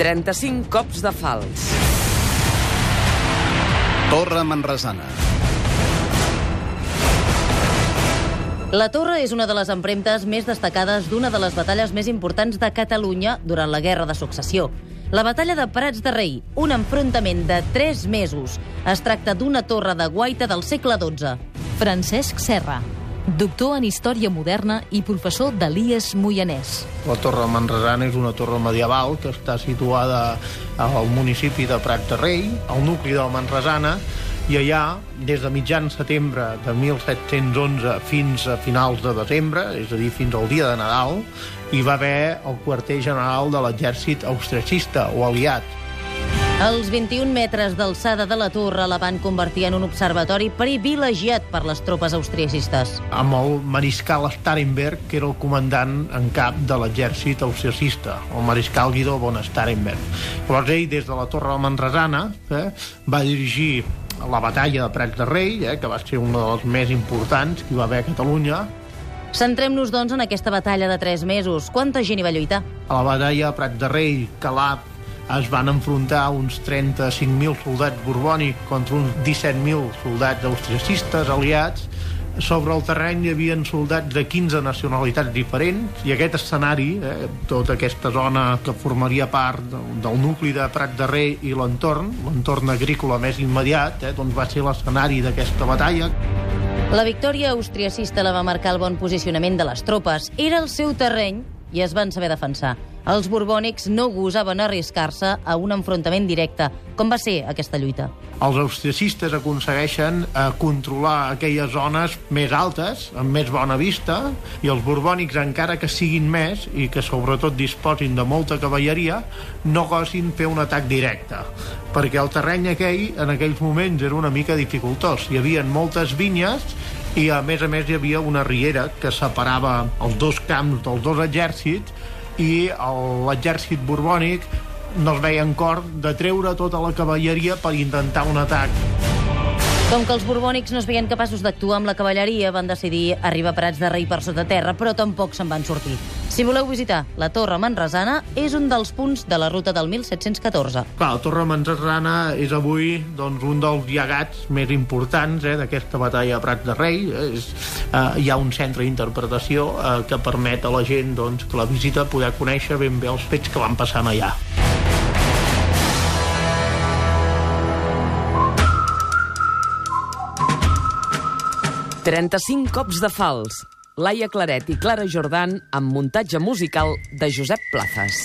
35 cops de fals. Torre Manresana. La Torre és una de les empremtes més destacades d'una de les batalles més importants de Catalunya durant la Guerra de Successió. La batalla de Prats de Rei, un enfrontament de 3 mesos. Es tracta d'una torre de guaita del segle XII. Francesc Serra, doctor en Història Moderna i professor d'Elies Moianès. La Torre Manresana és una torre medieval que està situada al municipi de Prat de Rei, al nucli de la Manresana, i allà, des de mitjan setembre de 1711 fins a finals de desembre, és a dir, fins al dia de Nadal, hi va haver el quarter general de l'exèrcit austriacista o aliat. Els 21 metres d'alçada de la torre la van convertir en un observatori privilegiat per les tropes austriacistes. amb el mariscal Starenberg, que era el comandant en cap de l'exèrcit austriacista, el mariscal Guido von Starenberg. Llavors ell, des de la Torre de Manresana, eh, va dirigir la batalla de Prats de Rei, eh, que va ser una de les més importants que hi va haver a Catalunya. Centrem-nos, doncs, en aquesta batalla de 3 mesos. Quanta gent hi va lluitar? A la batalla de Prats de Rei, Calaf, es van enfrontar uns 35.000 soldats borbònics contra uns 17.000 soldats austriacistes aliats. Sobre el terreny hi havia soldats de 15 nacionalitats diferents i aquest escenari, eh, tota aquesta zona que formaria part del, nucli de Prat de Rei i l'entorn, l'entorn agrícola més immediat, eh, doncs va ser l'escenari d'aquesta batalla. La victòria austriacista la va marcar el bon posicionament de les tropes. Era el seu terreny i es van saber defensar. Els borbònics no gosaven arriscar-se a un enfrontament directe. Com va ser aquesta lluita? Els austriacistes aconsegueixen eh, controlar aquelles zones més altes, amb més bona vista, i els borbònics, encara que siguin més i que sobretot disposin de molta cavalleria, no gosin fer un atac directe, perquè el terreny aquell, en aquells moments, era una mica dificultós. Hi havia moltes vinyes i, a més a més, hi havia una riera que separava els dos camps dels dos exèrcits i l'exèrcit borbònic no es veia en cor de treure tota la cavalleria per intentar un atac. Com que els borbònics no es veien capaços d'actuar amb la cavalleria, van decidir arribar a Prats de Rei per sota terra, però tampoc se'n van sortir. Si voleu visitar la Torre Manresana, és un dels punts de la ruta del 1714. Clar, la Torre Manresana és avui doncs, un dels llegats més importants eh, d'aquesta batalla a Prats de Rei. És, eh, hi ha un centre d'interpretació eh, que permet a la gent doncs, que la visita poder conèixer ben bé els fets que van passant allà. – 35 cops de fals. Laia Claret i Clara Jordan amb muntatge musical de Josep Plazas.